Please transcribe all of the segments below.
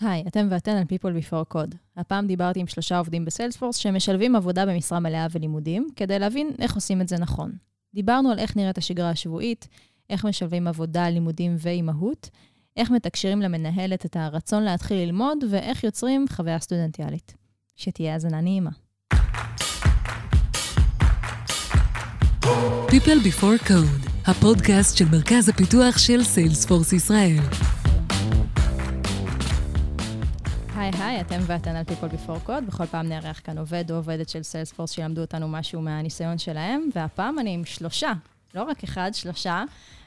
היי, אתם ואתן על People Before Code. הפעם דיברתי עם שלושה עובדים בסיילספורס שמשלבים עבודה במשרה מלאה ולימודים, כדי להבין איך עושים את זה נכון. דיברנו על איך נראית השגרה השבועית, איך משלבים עבודה, לימודים ואימהות, איך מתקשרים למנהלת את הרצון להתחיל ללמוד, ואיך יוצרים חוויה סטודנטיאלית. שתהיה האזנה נעימה. People Before Code, הפודקאסט של מרכז הפיתוח של סיילספורס ישראל. היי היי, אתם ואתן על People Before Code. בכל פעם נארח כאן עובד או עובדת של סיילספורס שילמדו אותנו משהו מהניסיון שלהם, והפעם אני עם שלושה, לא רק אחד, שלושה.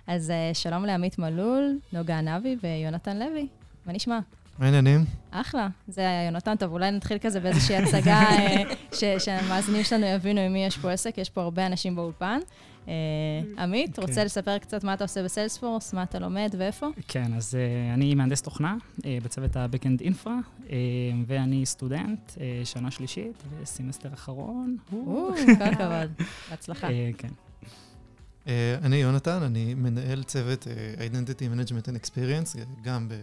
אז uh, שלום לעמית מלול, נוגה ענבי ויונתן לוי. מה נשמע? מה העניינים? אחלה. זה היה יונתן. טוב, אולי נתחיל כזה באיזושהי הצגה, אה, ש- שהמאזינים שלנו יבינו עם מי יש פה עסק, יש פה הרבה אנשים באולפן. אה, עמית. רוצה לספר קצת מה אתה עושה בסיילספורס, מה אתה לומד ואיפה? כן, אז uh, אני מהנדס תוכנה בצוות ה-Backend Infra, ואני סטודנט, שנה שלישית וסמסטר אחרון. כל הכבוד. בהצלחה. כן. אני יונתן, אני מנהל צוות Identity Management and Experience, גם ב...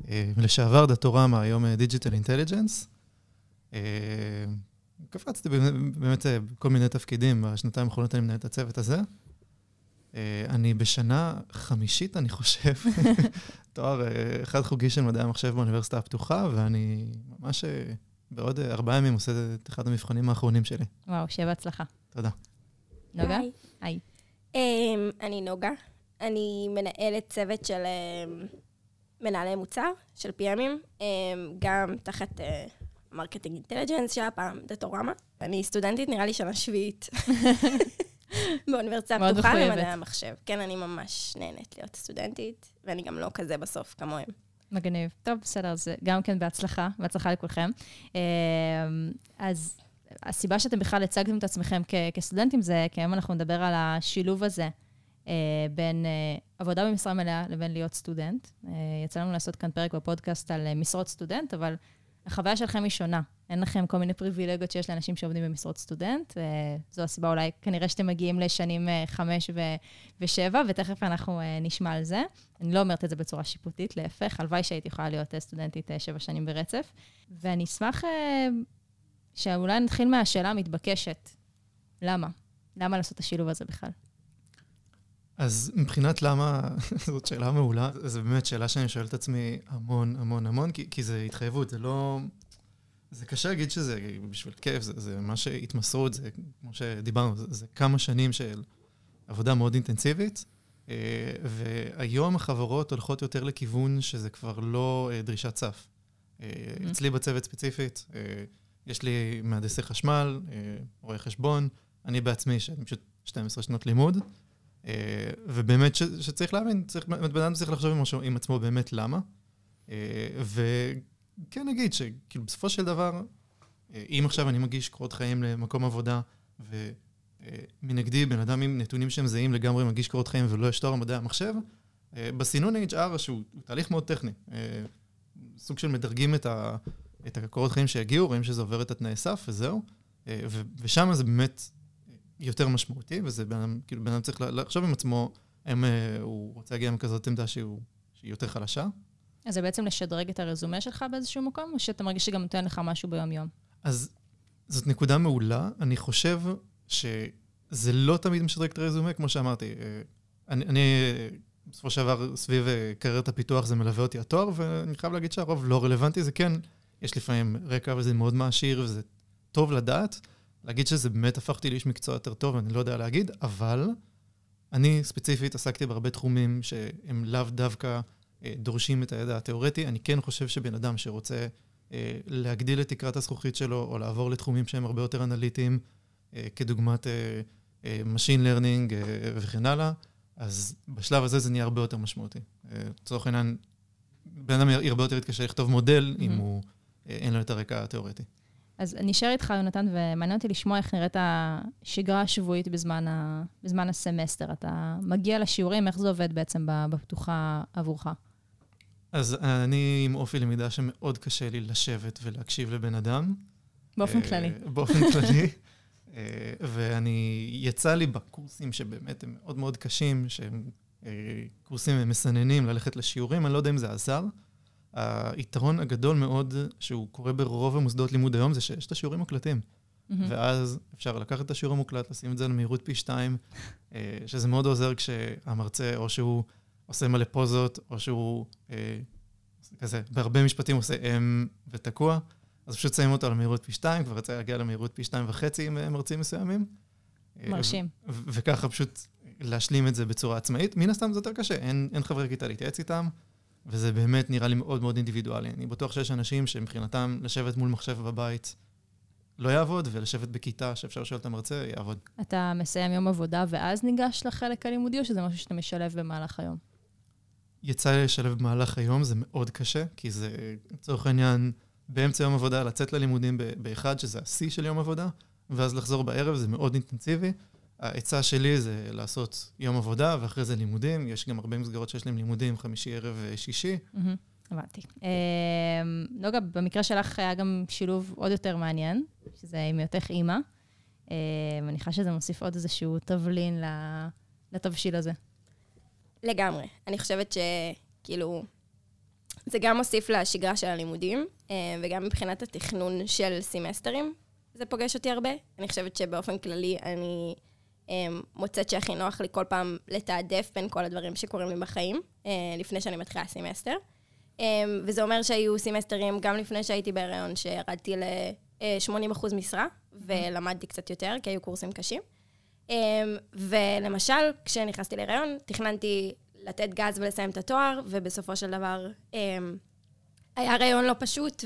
uh, לשעבר דאטורמה, היום Intelligence. Uh, קפצתי באמת, בכל מיני תפקידים, בשנתיים האחרונות אני מנהל את הצוות הזה. אה, אני בשנה חמישית, אני חושב, תואר חד חוגי של מדעי המחשב באוניברסיטה הפתוחה, ואני ממש בעוד ארבעה ימים עושה את אחד המבחנים האחרונים שלי. וואו, שיהיה בהצלחה. תודה. נוגה? היי. אמ, אני נוגה, אני מנהלת צוות של אמ, מנהלי מוצר, של PM ים, אמ, גם תחת Marketing Intelligence, שהיה פעם Datorama. אני סטודנטית, נראה לי שנה שביעית. באוניברסיטה הפתוחה. למדעי המחשב. כן, אני ממש נהנית להיות סטודנטית, ואני גם לא כזה בסוף כמוהם. מגניב. טוב, בסדר, אז גם כן בהצלחה, בהצלחה לכולכם. אה, אז הסיבה שאתם בכלל הצגתם את עצמכם כ- כסטודנטים זה כי היום אנחנו נדבר על השילוב הזה אה, בין אה, עבודה במשרה מלאה לבין להיות סטודנט. אה, יצא לנו לעשות כאן פרק בפודקאסט על אה, משרות סטודנט, אבל החוויה שלכם היא שונה. אין לכם כל מיני פריבילגיות שיש לאנשים שעובדים במשרות סטודנט. אה, זו הסיבה אולי, כנראה שאתם מגיעים לשנים אה, חמש ושבע, ותכף אנחנו אה, נשמע על זה. אני לא אומרת את זה בצורה שיפוטית, להפך, הלוואי שהייתי יכולה להיות אה, סטודנטית אה, שבע שנים ברצף. ואני אשמח אה, שאולי נתחיל מהשאלה המתבקשת. למה? למה לעשות את השילוב הזה בכלל? אז מבחינת למה, זאת שאלה מעולה, זו באמת שאלה שאני שואל את עצמי המון המון המון, כי, כי זה התחייבות, זה לא... זה קשה להגיד שזה בשביל כיף, זה, זה ממש התמסרות, זה כמו שדיברנו, זה, זה כמה שנים של עבודה מאוד אינטנסיבית, אה, והיום החברות הולכות יותר לכיוון שזה כבר לא אה, דרישת סף. אה, Mhm. אצלי בצוות ספציפית, יש לי מהנדסי חשמל, אה, רואי חשבון, אני בעצמי, שאני פשוט 12 שנות לימוד, ובאמת ש, שצריך להבין, צריך, בן אדם צריך לחשוב עם, עם עצמו באמת למה. אה, וכן נגיד שכאילו בסופו של דבר, אה, אם עכשיו אני מגיש קורות חיים למקום עבודה, ומנגדי בן אדם עם נתונים שהם זהים לגמרי מגיש קורות חיים ולא יש תואר מדעי המחשב, אה, בסינון HR, שהוא הוא תהליך מאוד טכני, אה, סוג של מדרגים את, ה, את הקורות חיים שיגיעו, רואים שזה עובר את התנאי סף וזהו, אה, ושם זה באמת יותר משמעותי, וזה בן כאילו בן אדם צריך לחשוב עם עצמו, האם אה, הוא רוצה להגיע עם כזאת עמדה שהוא, שהיא יותר חלשה. אז זה בעצם לשדרג את הרזומה שלך באיזשהו מקום, או שאתה מרגיש שגם נותן לך משהו ביום-יום? אז זאת נקודה מעולה. אני חושב שזה לא תמיד משדרג את הרזומה, כמו שאמרתי. אה, אני, אני בסופו של דבר, סביב אה, קריירת הפיתוח זה מלווה אותי התואר, ואני חייב להגיד שהרוב לא רלוונטי. זה כן, יש לפעמים רקע וזה מאוד מעשיר, וזה טוב לדעת. להגיד שזה באמת הפך אותי לאיש מקצוע יותר טוב, אני לא יודע להגיד, אבל אני ספציפית עסקתי בהרבה תחומים שהם לאו דווקא אה, דורשים את הידע התיאורטי. אני כן חושב שבן אדם שרוצה אה, להגדיל את תקרת הזכוכית שלו, או לעבור לתחומים שהם הרבה יותר אנליטיים, אה, כדוגמת אה, אה, Machine Learning אה, וכן הלאה, אז בשלב הזה זה נהיה הרבה יותר משמעותי. אה, לצורך העניין, בן אדם הרבה יותר יתקשה לכתוב מודל, אם Mhm. הוא אה, אין לו את הרקע התיאורטי. אז אני אשאר איתך, יונתן, ומעניין אותי לשמוע איך נראית השגרה השבועית בזמן, ה... בזמן הסמסטר. אתה מגיע לשיעורים, איך זה עובד בעצם בפתוחה עבורך? אז אני עם אופי למידה שמאוד קשה לי לשבת ולהקשיב לבן אדם. באופן אה, כללי. באופן כללי. אה, ואני, יצא לי בקורסים שבאמת הם מאוד מאוד קשים, שהם אה, קורסים מסננים, ללכת לשיעורים, אני לא יודע אם זה עזר, היתרון הגדול מאוד שהוא קורה ברוב המוסדות לימוד היום זה שיש את השיעורים מוקלטים. מהמם. ואז אפשר לקחת את השיעור המוקלט, לשים את זה על מהירות פי שתיים, אה, שזה מאוד עוזר כשהמרצה, או שהוא עושה מלא פוזות, או שהוא אה, כזה, בהרבה משפטים עושה אם ותקוע, אז פשוט שמים אותו על מהירות פי שתיים, כבר יצא להגיע למהירות פי שתיים וחצי עם אה, מרצים מסוימים. מרשים. וככה פשוט להשלים את זה בצורה עצמאית. מן הסתם זה יותר קשה, אין, אין חברי כיתה להתייעץ איתם, וזה באמת נראה לי מאוד מאוד אינדיבידואלי. אני בטוח שיש אנשים שמבחינתם לשבת מול מחשב בבית לא יעבוד, ולשבת בכיתה שאפשר לשאול את המרצה, יעבוד. אתה מסיים יום עבודה ואז ניגש לחלק הלימודי, או שזה משהו שאתה משלב במהלך היום? יצא לי לשלב במהלך היום, זה מאוד קשה, כי זה, לצורך העניין, באמצע יום עבודה, לצאת ללימודים באחד, שזה השיא של יום עבודה, ואז לחזור בערב, זה מאוד אינטנסיבי. העצה שלי זה לעשות יום עבודה, ואחרי זה לימודים. יש גם הרבה מסגרות שיש להם לימודים, חמישי, ערב, אה, שישי. מהמם, הבנתי. אמ, נוגה, במקרה שלך היה גם שילוב עוד יותר מעניין, שזה עם היותך אימא. אמ, אני מניחה שזה מוסיף עוד איזשהו תבלין ל- לתבשיל הזה. לגמרי. אני חושבת שכאילו, זה גם מוסיף לשגרה של הלימודים, אה, וגם מבחינת התכנון של סמסטרים, זה פוגש אותי הרבה. אני חושבת שבאופן כללי אני אה, מוצאת שהכי נוח לי כל פעם לתעדף בין כל הדברים שקורים לי בחיים, אה, לפני שאני מתחילה סמסטר. אה, וזה אומר שהיו סמסטרים גם לפני שהייתי בהיריון, שירדתי ל-80% משרה, ולמדתי קצת יותר, כי היו קורסים קשים. Um, ולמשל, כשנכנסתי להיריון, תכננתי לתת גז ולסיים את התואר, ובסופו של דבר היה הריון לא פשוט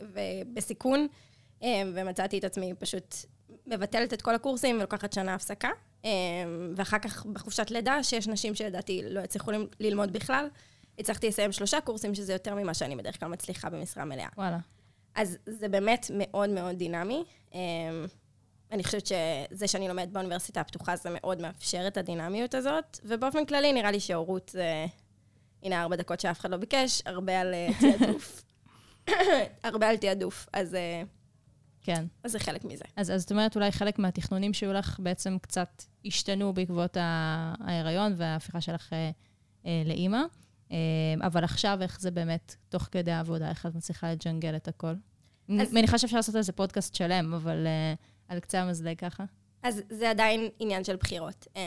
ובסיכון, ומצאתי את עצמי פשוט מבטלת את כל הקורסים ולוקחת שנה הפסקה. Um, ואחר כך בחופשת לידה, שיש נשים שלדעתי לא יצליחו ללמוד בכלל, הצלחתי לסיים שלושה קורסים, שזה יותר ממה שאני בדרך כלל מצליחה במשרה מלאה. וואלה. אז זה באמת מאוד מאוד דינמי. אמ, אני חושבת שזה שאני לומדת באוניברסיטה הפתוחה, זה מאוד מאפשר את הדינמיות הזאת, ובאופן כללי נראה לי שהורות זה... הנה, ארבע דקות שאף אחד לא ביקש, הרבה על אה, תעדוף. הרבה על תעדוף, אז, אה, כן. אז זה חלק מזה. אז, אז זאת אומרת, אולי חלק מהתכנונים שהיו לך בעצם קצת השתנו בעקבות ההיריון וההפיכה שלך אה, אה, לאימא. אה, אבל עכשיו, איך זה באמת, תוך כדי העבודה, איך את מצליחה לג'נגל את הכל? אני אז- מניחה שאפשר לעשות איזה פודקאסט שלם, אבל אה, על קצה המזלג ככה. אז זה עדיין עניין של בחירות. אמ,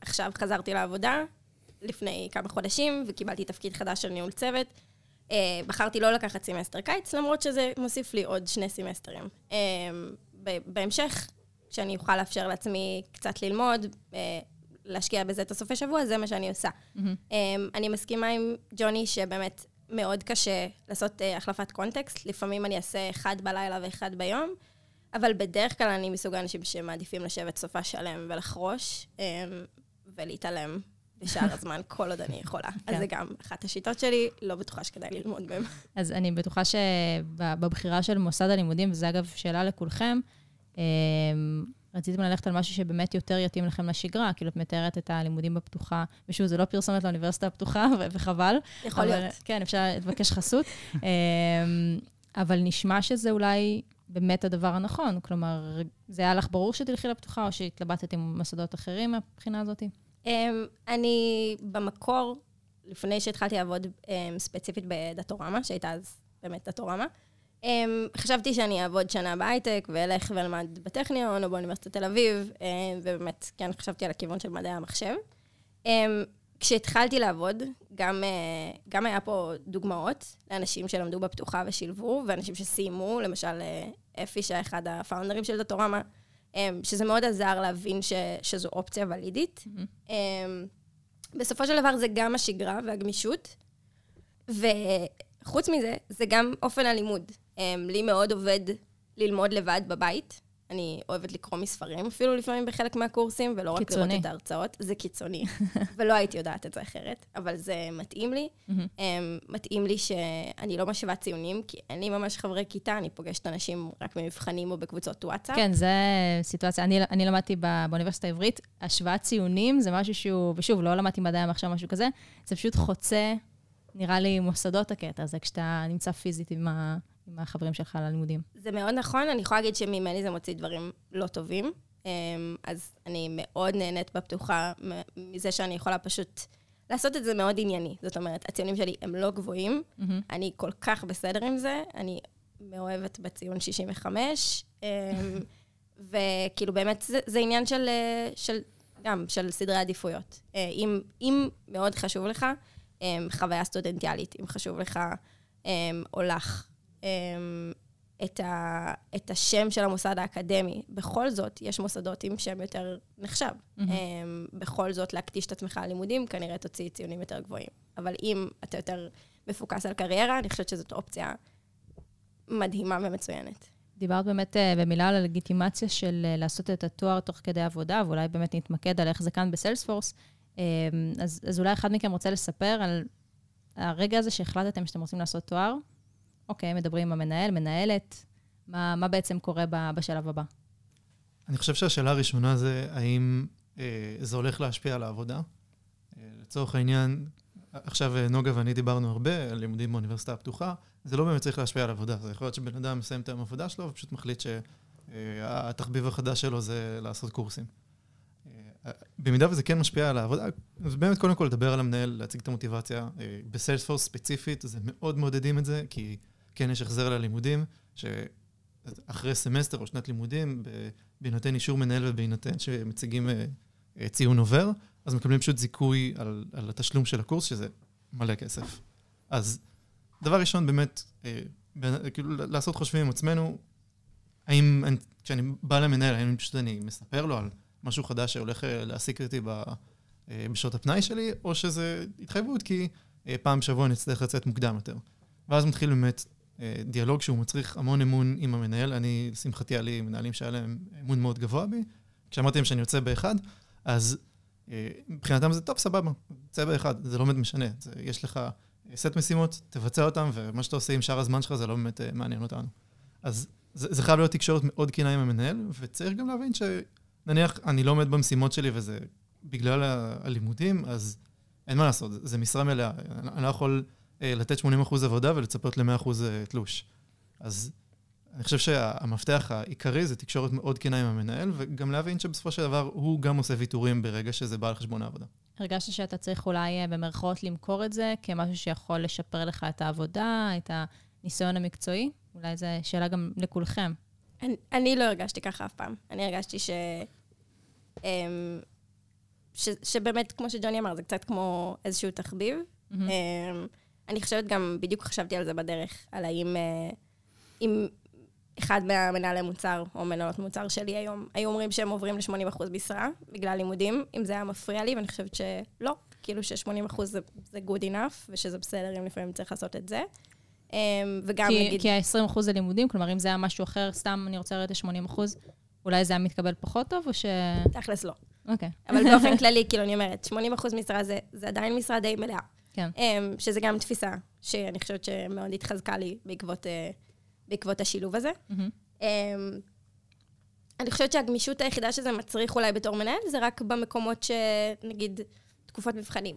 עכשיו חזרתי לעבודה לפני כמה חודשים, וקיבלתי תפקיד חדש של ניהול צוות. אה, בחרתי לא לקחת סמסטר קיץ, למרות שזה מוסיף לי עוד שני סמסטרים. ב- בהמשך, כשאני אוכל לאפשר לעצמי קצת ללמוד, uh, להשקיע בזה את הסופי שבוע, זה מה שאני עושה. מהמם. Um, אני מסכימה עם ג'וני שבאמת מאוד קשה לעשות uh, החלפת קונטקסט. לפעמים אני אעשה אחד בלילה ואחד ביום, אבל בדרך כלל אני מסוג האנשים שמעדיפים לשבת סופה שלם ולחרוש, um, ולהתעלם בשאר הזמן כל עוד אני יכולה. אז כן. זה גם אחת השיטות שלי, לא בטוחה שכדאי ללמוד בהן. אז אני בטוחה שבבחירה של מוסד הלימודים, וזה אגב שאלה לכולכם, אה, רציתם ללכת על משהו שבאמת יותר יתאים לכם לשגרה, כאילו את מתארת את הלימודים בפתוחה, ושוב, זה לא פרסומת לאוניברסיטה הפתוחה, וחבל. יכול אבל- להיות. כן, אפשר לבקש חסות. אה, אבל נשמע שזה אולי באמת הדבר הנכון. כלומר, זה היה לך ברור שתלכי לפתוחה, או שהתלבטת עם מוסדות אחרים מהבחינה הזאת? Um, אני במקור, לפני שהתחלתי לעבוד um, ספציפית בדאטורמה, שהייתה אז באמת דאטורמה, um, חשבתי שאני אעבוד שנה בהייטק ואלך ואלמד בטכניון או באוניברסיטת תל אביב, um, ובאמת, כן, חשבתי על הכיוון של מדעי המחשב. Um, כשהתחלתי לעבוד, גם, uh, גם היה פה דוגמאות לאנשים שלמדו בפתוחה ושילבו, ואנשים שסיימו, למשל uh, אפי, שהיה אחד הפאונדרים של דאטורמה, um, שזה מאוד עזר להבין ש, שזו אופציה ולידית. Um, בסופו של דבר זה גם השגרה והגמישות, וחוץ מזה, זה גם אופן הלימוד. Um, לי מאוד עובד ללמוד לבד בבית. אני אוהבת לקרוא מספרים, אפילו לפעמים בחלק מהקורסים, ולא רק. לראות את ההרצאות. זה קיצוני, ולא הייתי יודעת את זה אחרת, אבל זה מתאים לי. Um, מתאים לי שאני לא משווה ציונים, כי אין לי ממש חברי כיתה, אני פוגשת אנשים רק במבחנים או בקבוצות וואטסאפ. כן, זו סיטואציה. אני, אני למדתי בא- באוניברסיטה העברית, השוואת ציונים זה משהו שהוא, ושוב, לא למדתי מדעי המחשב, משהו כזה, זה פשוט חוצה, נראה לי, מוסדות הקטע הזה, כשאתה נמצא פיזית עם, ה, עם החברים שלך ללימודים. זה מאוד נכון, אני יכולה להגיד שממני זה מוציא דברים לא טובים. אמ, אז אני מאוד נהנית בפתוחה מזה שאני יכולה פשוט לעשות את זה מאוד ענייני. זאת אומרת, הציונים שלי הם לא גבוהים, מהמם. אני כל כך בסדר עם זה, אני מאוהבת בציון 65, אמ, וכאילו באמת זה, זה עניין של, אה, של, גם של סדרי עדיפויות. אה, אם, אם מאוד חשוב לך אמ, חוויה סטודנטיאלית, אם חשוב לך או לך את, ה, את השם של המוסד האקדמי, בכל זאת, יש מוסדות עם שם יותר נחשב. אמ, בכל זאת, להקדיש את עצמך ללימודים, כנראה תוציא ציונים יותר גבוהים. אבל אם אתה יותר מפוקס על קריירה, אני חושבת שזאת אופציה מדהימה ומצוינת. דיברת באמת אה, במילה על הלגיטימציה של אה, לעשות את התואר תוך כדי עבודה, ואולי באמת נתמקד על איך זה כאן בסיילספורס. אה, אז, אז אולי אחד מכם רוצה לספר על הרגע הזה שהחלטתם שאתם רוצים לעשות תואר. אוקיי, מדברים עם המנהל, מנהלת, מה, מה בעצם קורה בשלב הבא? אני חושב שהשאלה הראשונה זה האם אה, זה הולך להשפיע על העבודה. אה, לצורך העניין, עכשיו אה, נוגה ואני דיברנו הרבה על לימודים באוניברסיטה הפתוחה, זה לא באמת צריך להשפיע על עבודה. זה יכול להיות שבן אדם מסיים את היום העבודה שלו ופשוט מחליט שהתחביב החדש שלו זה לעשות קורסים. אה, במידה וזה כן משפיע על העבודה, אז באמת קודם כל לדבר עם המנהל, להציג את המוטיבציה. אה, ב Salesforce ספציפית, זה מאוד מעודדים את זה, כי כן יש החזר ללימודים, שאחרי סמסטר או שנת לימודים, בהינתן אישור מנהל ובהינתן שמציגים אה, אה, ציון עובר, אז מקבלים פשוט זיכוי על, על התשלום של הקורס, שזה מלא כסף. אז דבר ראשון, באמת, אה, כאילו, לעשות חושבים עם עצמנו, האם, אני- כשאני בא למנהל, האם פשוט אני מספר לו על משהו חדש שהולך להעסיק אותי בשעות הפנאי שלי, או שזה התחייבות כי פעם בשבוע אני אצטרך לצאת מוקדם יותר. ואז מתחיל באמת דיאלוג שהוא מצריך המון אמון עם המנהל. אני, לשמחתי, היה לי מנהלים שהיה להם אמון מאוד גבוה בי. כשאמרתי להם שאני יוצא באחד, אז אה, מבחינתם זה טוב, סבבה, יוצא באחד, זה לא באמת משנה. זה, יש לך אה, סט משימות, תבצע אותם, ומה שאתה עושה עם שאר הזמן שלך זה לא באמת אה, מעניין אותנו. אז זה, זה חייב להיות תקשורת מאוד כנה עם המנהל, וצריך גם להבין שנניח אני לא עומד במשימות שלי וזה בגלל הלימודים, אז אין מה לעשות, זה, משרה מלאה. אני, אני לא יכול אה, לתת 80% עבודה ולצפות ל-100% אה, תלוש. אז אני חושב שהמפתח העיקרי זה תקשורת מאוד כנה עם המנהל, וגם להבין שבסופו של דבר הוא גם עושה ויתורים ברגע שזה בא על חשבון העבודה. הרגשת שאתה צריך אולי אה, במרכאות למכור את זה כמשהו שיכול לשפר לך את העבודה, את הניסיון המקצועי? אולי זו שאלה גם לכולכם. אני, אני לא הרגשתי ככה אף פעם. אני הרגשתי ש... אמ, ש, שבאמת, כמו שג'וני אמר, זה קצת כמו איזשהו תחביב. מהמם. אני חושבת גם, בדיוק חשבתי על זה בדרך, על האם אה, אם אחד מהמנהלי מוצר או מנהלות מוצר שלי היום, היו אומרים שהם עוברים ל-80% משרה בגלל לימודים, אם זה היה מפריע לי, ואני חושבת שלא, כאילו ש-80% זה, זה good enough, ושזה בסדר אם לפעמים צריך לעשות את זה. אמ, וגם כי, נגיד... כי ה-20% זה לימודים, כלומר, אם זה היה משהו אחר, סתם אני רוצה לראות את ה-80%, אולי זה היה מתקבל פחות טוב, או ש... תכלס לא. אוקיי. אבל באופן כללי, כאילו, אני אומרת, 80% משרה זה, זה עדיין משרה די מלאה. כן. Um, שזה גם תפיסה שאני חושבת שמאוד התחזקה לי בעקבות, uh, בעקבות השילוב הזה. Um, אני חושבת שהגמישות היחידה שזה מצריך אולי בתור מנהל, זה רק במקומות שנגיד תקופות מבחנים.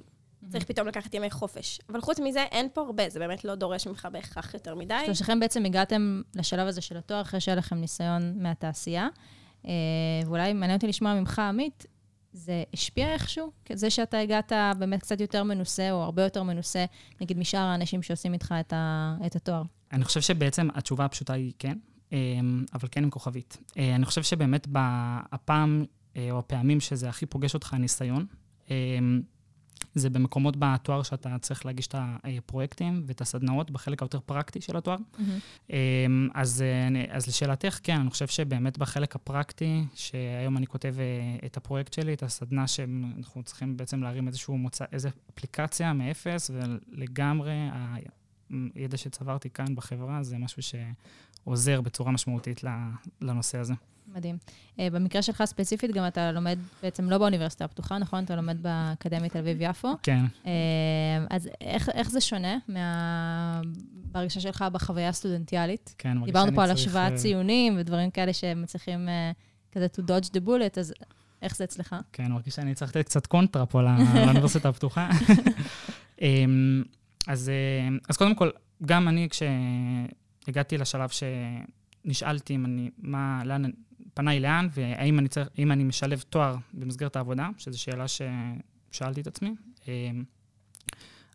צריך פתאום לקחת ימי חופש. אבל חוץ מזה, אין פה הרבה, זה באמת לא דורש ממך בהכרח יותר מדי. שלושתכם בעצם הגעתם לשלב הזה של התואר אחרי שהיה לכם ניסיון מהתעשייה. אה, ואולי מעניין אותי לשמוע ממך, עמית, זה השפיע איכשהו? זה שאתה הגעת באמת קצת יותר מנוסה, או הרבה יותר מנוסה, נגיד משאר האנשים שעושים איתך את, ה, את התואר. אני חושב שבעצם התשובה הפשוטה היא כן, אמ, אבל כן עם כוכבית. אה, אני חושב שבאמת הפעם, אה, או הפעמים שזה הכי פוגש אותך, הניסיון, אמ, זה במקומות בתואר שאתה צריך להגיש את הפרויקטים ואת הסדנאות בחלק היותר פרקטי של התואר. אמ, אז, אה, אז לשאלתך, כן, אני חושב שבאמת בחלק הפרקטי, שהיום אני כותב אה, את הפרויקט שלי, את הסדנה שאנחנו צריכים בעצם להרים איזשהו מוצא, איזו אפליקציה מאפס, ולגמרי הידע שצברתי כאן בחברה זה משהו שעוזר בצורה משמעותית לנושא הזה. מדהים. אה, במקרה שלך ספציפית, גם אתה לומד בעצם לא באוניברסיטה הפתוחה, נכון? אתה לומד באקדמית תל אביב-יפו. כן. אה, אז איך, איך זה שונה מה... בהרגשה שלך בחוויה הסטודנטיאלית? כן, מרגיש דיברנו פה על צריך, השוואת אה, ציונים ודברים כאלה שמצליחים אה, כזה to dodge the bullet, אז איך זה אצלך? כן, מרגיש שאני צריך לתת קצת קונטרה פה לא- לאוניברסיטה הפתוחה. אז, אה, אז קודם כל, גם אני, כשהגעתי לשלב שנשאלתי אם אני, מה, לאן, פניי לאן, והאם אני, צריך, אם אני משלב תואר במסגרת העבודה, שזו שאלה ששאלתי את עצמי. אמ,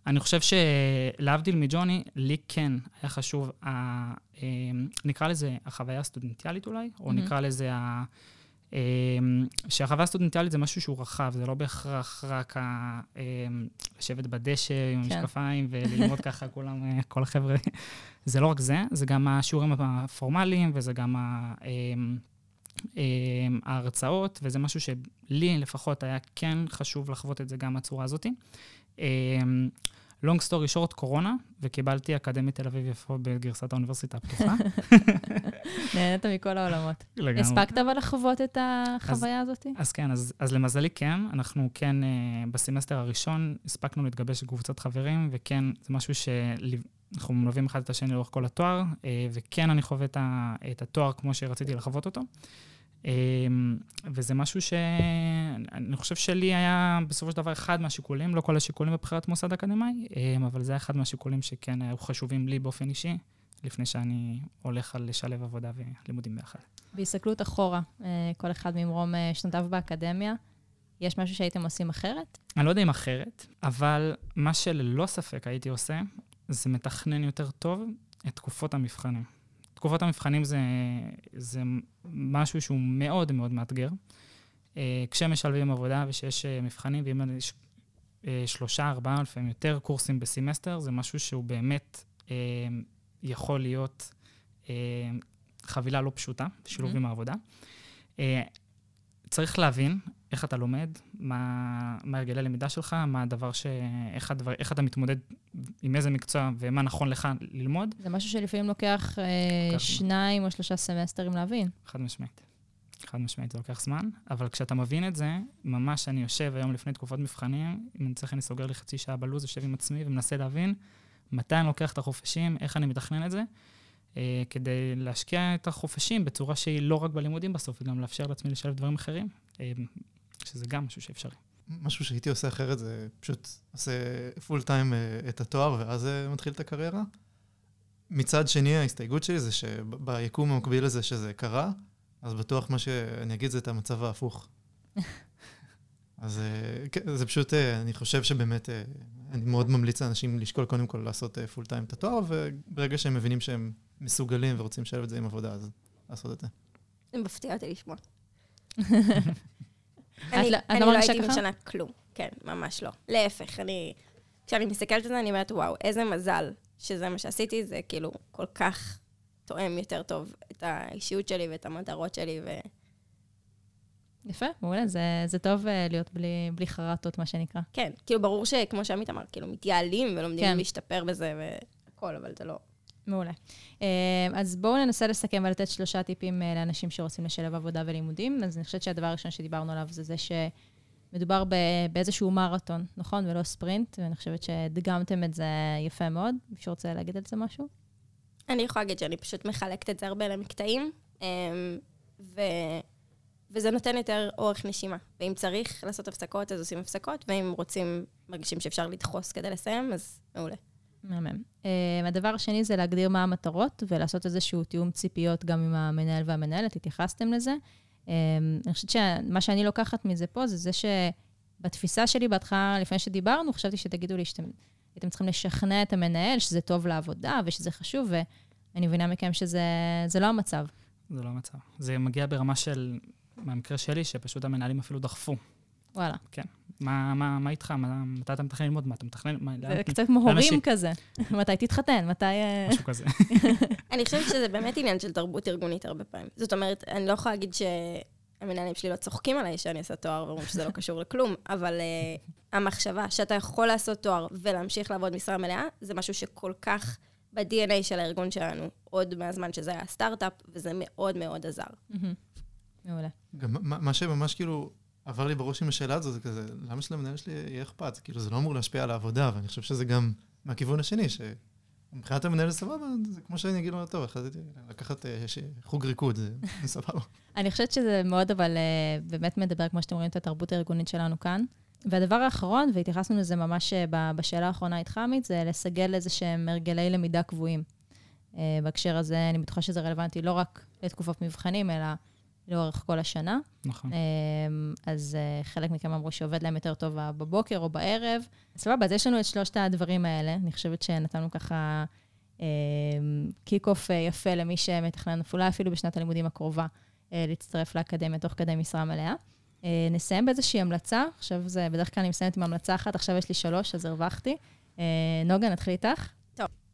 אני חושב שלהבדיל מג'וני, לי כן היה חשוב, ה, אה, נקרא לזה החוויה הסטודנטיאלית אולי, או מהמם. נקרא לזה ה... אה, שהחוויה הסטודנטיאלית זה משהו שהוא רחב, זה לא בהכרח רק ה, אה, לשבת בדשא עם כן. המשקפיים וללמוד ככה כולם, אה, כל החבר'ה. זה לא רק זה, זה גם השיעורים הפורמליים וזה גם ה... אה, ההרצאות, וזה משהו שלי לפחות היה כן חשוב לחוות את זה גם מהצורה הזאת. לונג סטורי שורט, קורונה, וקיבלתי אקדמית תל אביב יפו בגרסת האוניברסיטה הפתוחה. נהנית מכל העולמות. לגמרי. הספקת אבל לחוות את החוויה הזאת? אז כן, אז, אז למזלי כן, אנחנו כן, אה, בסמסטר הראשון הספקנו להתגבש לקבוצת חברים, וכן, זה משהו שאנחנו מלווים אחד את השני לאורך כל התואר, אה, וכן אני חווה את, התואר כמו שרציתי לחוות אותו. אה, וזה משהו שאני חושב שלי היה בסופו של דבר אחד מהשיקולים, לא כל השיקולים בבחירת מוסד אקדמאי, אבל זה היה אחד מהשיקולים שכן היו חשובים לי באופן אישי, לפני שאני הולך על לשלב עבודה ולימודים ביחד. בהסתכלות אחורה, אה, כל אחד ממרום אה, שנותיו באקדמיה, יש משהו שהייתם עושים אחרת? אני לא יודע אם אחרת, אבל מה שללא ספק הייתי עושה, זה מתכנן יותר טוב את תקופות המבחנים. תקופות המבחנים זה, זה משהו שהוא מאוד מאוד מאתגר. אה, כשמשלבים עבודה ושיש מבחנים, ואם יש שלושה, ארבעה, לפעמים יותר קורסים בסמסטר, זה משהו שהוא באמת יכול להיות אה, חבילה לא פשוטה, בשילוב Mhm. עם העבודה. אה, צריך להבין איך אתה לומד, מה, מה הרגלי הלמידה שלך, מה הדבר ש... איך, הדבר, איך אתה מתמודד עם איזה מקצוע ומה נכון לך ללמוד, זה משהו שלפעמים לוקח אה. שניים או שלושה סמסטרים להבין. חד משמעית. חד משמעית, זה לוקח זמן, אבל כשאתה מבין את זה, ממש אני יושב היום לפני תקופות מבחנים, אם אני צריך, אני סוגר לי חצי שעה בלו"ז, יושב עם עצמי ומנסה להבין מתי אני לוקח את החופשים, איך אני מתכנן את זה, אה, כדי להשקיע את החופשים בצורה שהיא לא רק בלימודים בסוף, היא גם לאפשר לעצמי לשלב דברים אחרים, אה, שזה גם משהו שאפשרי. משהו שהייתי עושה אחרת זה פשוט עושה פול טיים את התואר ואז אה, מתחיל את הקריירה. מצד שני, ההסתייגות שלי זה שביקום המקביל לזה שזה קרה, אז בטוח מה שאני אגיד זה את המצב ההפוך. אז אה, כן, זה פשוט, אה, אני חושב שבאמת, אה, אני מאוד ממליץ לאנשים לשקול קודם כל לעשות פול טיים את התואר, וברגע שהם מבינים שהם מסוגלים ורוצים לשלב את זה עם עבודה, אז לעשות את זה. זה מפתיע אותי לשמוע. אני לא- לא לא הייתי? משנה כלום. כן, ממש לא. להפך, אני... כשאני מסתכלת על זה, אני אומרת, וואו, איזה מזל שזה מה שעשיתי, זה כאילו כל כך תואם יותר טוב את האישיות שלי ואת המטרות שלי, ו... יפה, מעולה, זה, זה טוב אה, להיות בלי, בלי חרטות, מה שנקרא. כן, כאילו, ברור שכמו שעמית אמר, כאילו, מתייעלים ולומדים כן. להשתפר בזה והכל, אבל זה לא... מעולה. אה, אז בואו ננסה לסכם ולתת שלושה טיפים אה, לאנשים שרוצים לשלב עבודה ולימודים. אז אני חושבת שהדבר הראשון שדיברנו עליו זה זה שמדובר באיזשהו מרתון, נכון? ולא ספרינט, ואני חושבת שהדגמתם את זה יפה מאוד. מישהו רוצה להגיד על זה משהו? אני יכולה להגיד שאני פשוט מחלקת את זה הרבה למקטעים, אמ, ו... וזה נותן יותר אורך נשימה. ואם צריך לעשות הפסקות, אז עושים הפסקות, ואם רוצים, מרגישים שאפשר לדחוס כדי לסיים, אז מעולה. מהמם. אה, הדבר השני זה להגדיר מה המטרות ולעשות איזשהו תיאום ציפיות גם עם המנהל והמנהלת, התייחסתם לזה. אה, אני חושבת שמה שאני לוקחת מזה פה זה זה שבתפיסה שלי בהתחלה, לפני שדיברנו, חשבתי שתגידו לי שאתם הייתם צריכים לשכנע את המנהל שזה טוב לעבודה ושזה חשוב, ואני מבינה מכם שזה זה לא המצב. זה לא המצב. זה מגיע ברמה של, מהמקרה שלי, שפשוט המנהלים אפילו דחפו. וואלה. מה, מה, מה איתך? מה, מתי אתה מתכנן ללמוד? מה אתה מתכנן? מה, לאן- זה קצת כמו הורים כזה. מתי תתחתן? מתי... אה, משהו כזה. אני חושבת שזה באמת עניין של תרבות ארגונית הרבה פעמים. זאת אומרת, אני לא יכולה להגיד שהמנהלים שלי לא צוחקים עליי שאני עושה תואר ואומרים שזה לא קשור לכלום, אבל uh, המחשבה שאתה יכול לעשות תואר ולהמשיך לעבוד משרה מלאה, זה משהו שכל כך ב-DNA של הארגון שלנו, עוד מהזמן שזה היה סטארט-אפ, וזה מאוד מאוד עזר. מעולה. גם מה, מה שממש כאילו עבר לי בראש עם השאלה הזו, זה כזה, למה שלמנהל שלי יהיה אכפת? כאילו, זה לא אמור להשפיע על העבודה, ואני חושב שזה גם מהכיוון השני, שמבחינת המנהל סבבה, זה כמו שאני אגיד לו, טוב, החלטתי לקחת אה, חוג ריקוד, זה סבבה. אני חושבת שזה מאוד, אבל uh, באמת מדבר, כמו שאתם רואים, את התרבות הארגונית שלנו כאן. והדבר האחרון, והתייחסנו לזה ממש אה, בשאלה האחרונה איתך, עמית, זה לסגל איזה שהם הרגלי למידה קבועים. בהקשר הזה, אני בטוחה שזה רלוונטי לא רק לתקופות מבחנים, אלא לאורך כל השנה. נכון. אמ, אז אה, חלק מכם אמרו שעובד להם יותר טוב בבוקר או בערב. סבבה, אז יש לנו את שלושת הדברים האלה. אני חושבת שנתנו ככה kick-off יפה למי שמתכנן, אולי אפילו בשנת הלימודים הקרובה, אה, להצטרף לאקדמיה תוך כדי משרה מלאה. אה, נסיים באיזושהי המלצה. עכשיו זה, בדרך כלל אני מסיימת עם המלצה אחת, עכשיו יש לי שלוש, אז הרווחתי. נוגה, נתחיל איתך.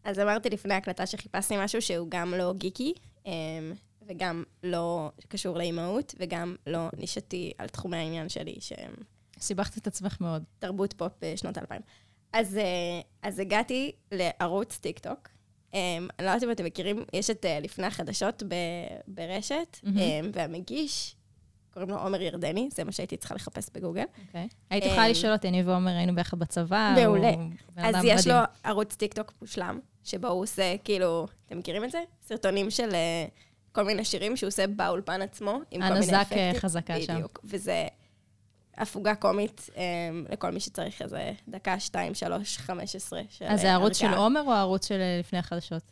אז אמרתי לפני ההקלטה שחיפשתי משהו שהוא גם לא גיקי, אמ, וגם לא קשור לאימהות, וגם לא נישתי על תחומי העניין שלי, שהם... סיבכת את עצמך מאוד. תרבות פופ בשנות האלפיים. אז, אה, אז הגעתי לערוץ טיק טוק. אמ, אני לא יודעת אם אתם מכירים, יש את אה, לפני החדשות ב, ברשת, אה-המ. והמגיש, קוראים לו עומר ירדני, זה מה שהייתי צריכה לחפש בגוגל. אוקיי. אוקיי. היית יכולה לשאול אותי, אני ועומר היינו ביחד בצבא. מעולה. אז יש מדהים. לו ערוץ טיק טוק מושלם, שבו הוא עושה, כאילו, אתם מכירים את זה? סרטונים של uh, כל מיני שירים שהוא עושה באולפן עצמו, עם כל מיני אפקטים. הנזק חזקה שם. בדיוק. וזה הפוגה קומית um, לכל מי שצריך איזה דקה, שתיים, שלוש, חמש עשרה של אז זה הערוץ של עומר או הערוץ של לפני החדשות?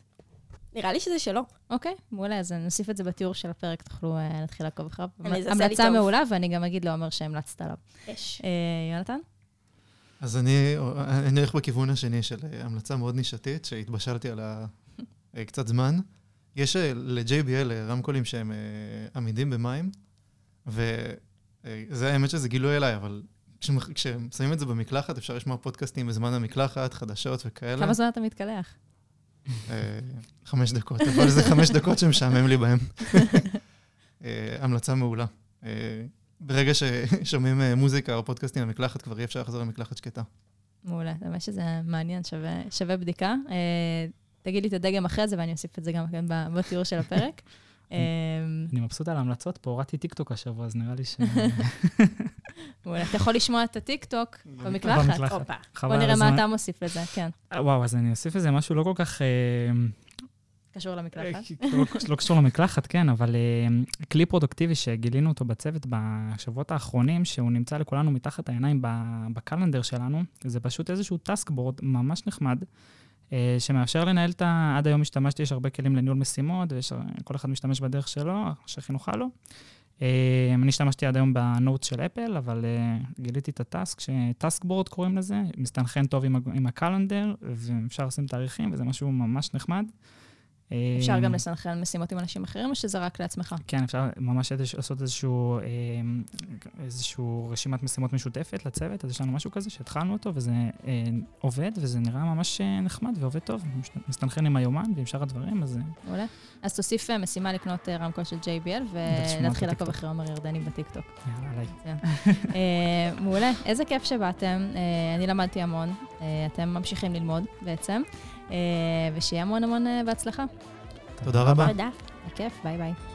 נראה לי שזה שלו. אוקיי, מעולה, אז נוסיף את זה בתיאור של הפרק, תוכלו uh, להתחיל לעקוב אחריו. המלצה מעולה, ואני גם אגיד לעומר שהמלצת עליו. יש. Uh, יונתן? אז אני, אני הולך בכיוון השני של המלצה מאוד נישתית, שהתבשלתי עליה קצת זמן. יש ל-JBL רמקולים שהם עמידים במים, וזה האמת שזה גילוי אליי, אבל כששמים את זה במקלחת, אפשר לשמוע פודקאסטים בזמן המקלחת, חדשות וכאלה. כמה זמן אתה מתקלח? חמש דקות, אבל זה חמש דקות שמשעמם לי בהם. המלצה מעולה. ברגע ששומעים מוזיקה או פודקאסטים במקלחת, כבר אי אפשר לחזור למקלחת שקטה. מעולה, האמת שזה מעניין, שווה, שווה בדיקה. תגיד לי את הדגם אחרי זה, ואני אוסיף את זה גם כן בתיאור של הפרק. אני מבסוט על ההמלצות פה, הורדתי טיקטוק השבוע, אז נראה לי ש... אתה יכול לשמוע את הטיקטוק במקלחת. בוא נראה מה אתה מוסיף לזה, כן. וואו, אז אני אוסיף לזה משהו לא כל כך... קשור למקלחת? לא קשור למקלחת, כן, אבל כלי פרודוקטיבי שגילינו אותו בצוות בשבועות האחרונים, שהוא נמצא לכולנו מתחת העיניים ב calendar שלנו, זה פשוט איזשהו task board ממש נחמד. אה, שמאפשר לנהל את ה... עד היום השתמשתי, יש הרבה כלים לניהול משימות, וכל אחד משתמש בדרך שלו, שהכי נוחה לו. אה, אני השתמשתי עד היום ב note של Apple, אבל אה, גיליתי את ה task, ש task board קוראים לזה, מסתנכן טוב עם ה calendar, ואפשר לשים תאריכים, וזה משהו ממש נחמד. אפשר גם לסנכרן משימות עם אנשים אחרים, או שזה רק לעצמך? כן, אפשר ממש לעשות איזשהו, אמ, איזשהו רשימת משימות משותפת לצוות, אז יש לנו משהו כזה שהתחלנו אותו, וזה אה, עובד, וזה נראה ממש אה, נחמד ועובד טוב. מסתנכרן עם היומן ועם שאר הדברים, אז... מעולה. אז תוסיף אה, משימה לקנות רמקול של JBL, ונתחיל לעקוב אחרי עומר ירדני בטיקטוק. יאללה, עליי. מעולה, איזה כיף שבאתם. אני למדתי המון. אתם ממשיכים ללמוד בעצם. ושיהיה המון המון בהצלחה. תודה רבה. תודה. בכיף, ביי ביי.